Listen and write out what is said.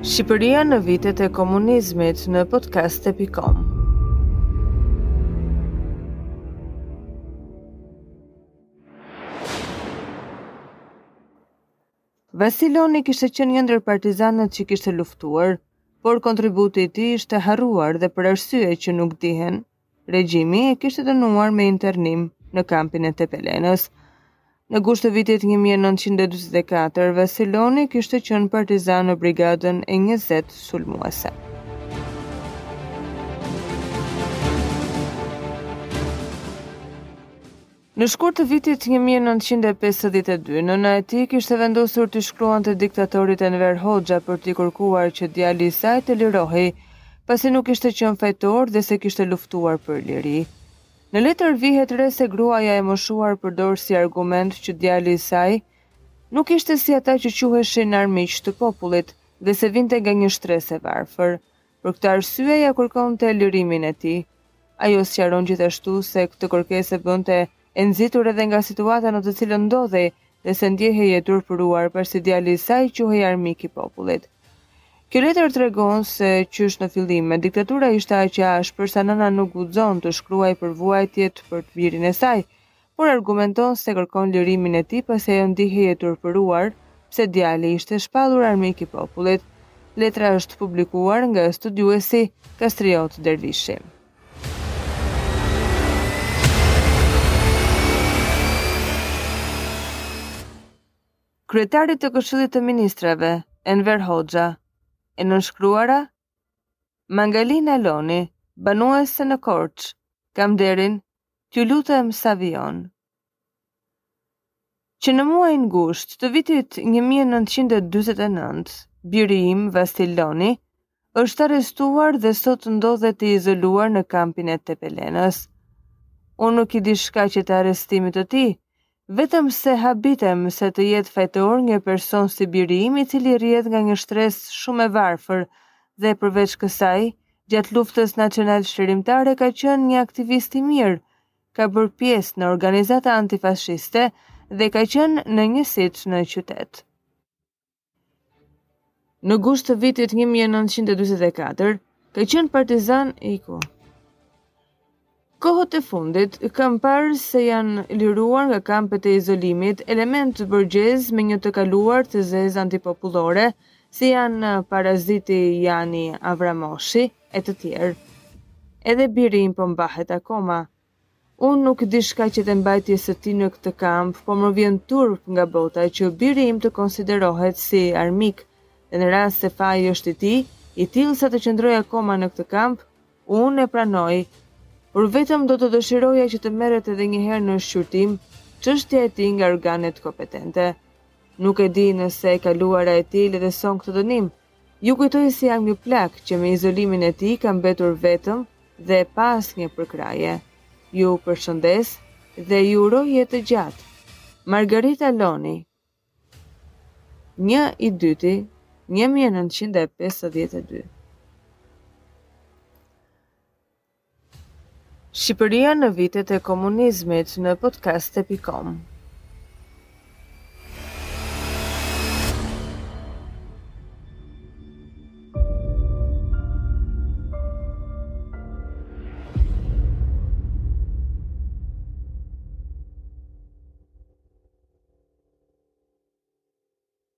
Shqipëria në vitet e komunizmit në podcast.com Vasil Loni kishte qenë një ndër partizanët që kishte luftuar, por kontributi i tij ishte harruar dhe për arsye që nuk dihen. Regjimi e kishte dënuar me internim në kampin e Tepelenës. Në gusht të vitit 1944, Vasil Loni kishte qenë partizan në brigadën e 20 sulmuese. Në shkurt të vitit një mijë e nëntëqind e pesëdhjetë e dy, nëna e tij kishte vendosur t'i shkruante diktatorit Enver Hoxha për t'i kërkuar që djali i saj të lirohej, pasi nuk kishte qenë fajtor dhe se kishte luftuar për liri. Në letër vihet re se gruaja e moshuar përdor si argument që djali i saj nuk ishte si ata që quheshin armiq të popullit dhe se vinte nga një shtresë e varfër. Për këtë arsye ia kërkonte lirimin e tij. Ajo sqaron gjithashtu se këtë kërkesë e bënte e nxitur edhe nga situata në të cilën ndodhej dhe se ndjehej e turpëruar pasi djali i saj quhej armik i popullit. Kjo letër tregon se qysh në fillime, diktatura ishte aq e ashpër sa nëna nuk guxon të shkruajë për vuajtjet për birin e saj, por argumenton se kërkon lirimin e tij pasi ajo ndihej e turpëruar pse djali ishte shpallur armik i popullit. Letra është publikuar nga studiuesi Kastriot Dervishi. Kryetarit të Këshillit të Ministrave, Enver Hoxha. E nënshkruara Mangalina Loni, banuese në Korçë. Kam nderin, t'ju lutem sa vijon, që në muajin gusht të vitit 1949, biri im, Vasil Loni, është arrestuar dhe sot ndodhet i izoluar në kampin e Tepelenës. Unë nuk i di shkaqet e arrestimit të tij, Vetëm se habitem se të jetë fajtor një person si biri im i cili rrjedh nga një shtresë shumë e varfër dhe përveç kësaj, gjatë luftës nacionalçlirimtare ka qenë një aktivist i mirë, ka bërë pjesë në organizata antifashiste dhe ka qenë në njësit në qytet. Në gusht të vitit 1944, ka qenë partizan i ku. Kohët e fundit, kam parë se janë liruar nga kampet e izolimit elementë borgjezë me një të kaluar të zezë antipopullore, si janë paraziti Jani Avramoshi e të tjerë. Edhe biri im po mbahet akoma, Unë nuk di shkaqet e mbajtjes së tij në këtë kamp, por më vjen turp nga bota që biri im të konsiderohet si armik dhe në rast se faji është i tij, i tillë sa të qëndrojë akoma në këtë kamp, unë e pranoj. Por vetëm do të dëshiroja që të merret edhe një herë në shqyrtim çështja e tij nga organet kompetente. Nuk e di nëse e kaluara e tij lehtëson këtë dënim, Ju kujtoj se jam një plakë që me izolimin e tij ka mbetur vetëm dhe pa asnjë përkrahje. Ju përshëndes dhe ju uroj jetë të gjatë. Margarita Loni Një i dyti, 1952 Shqipëria në vitet e komunizmit në podcaste.com.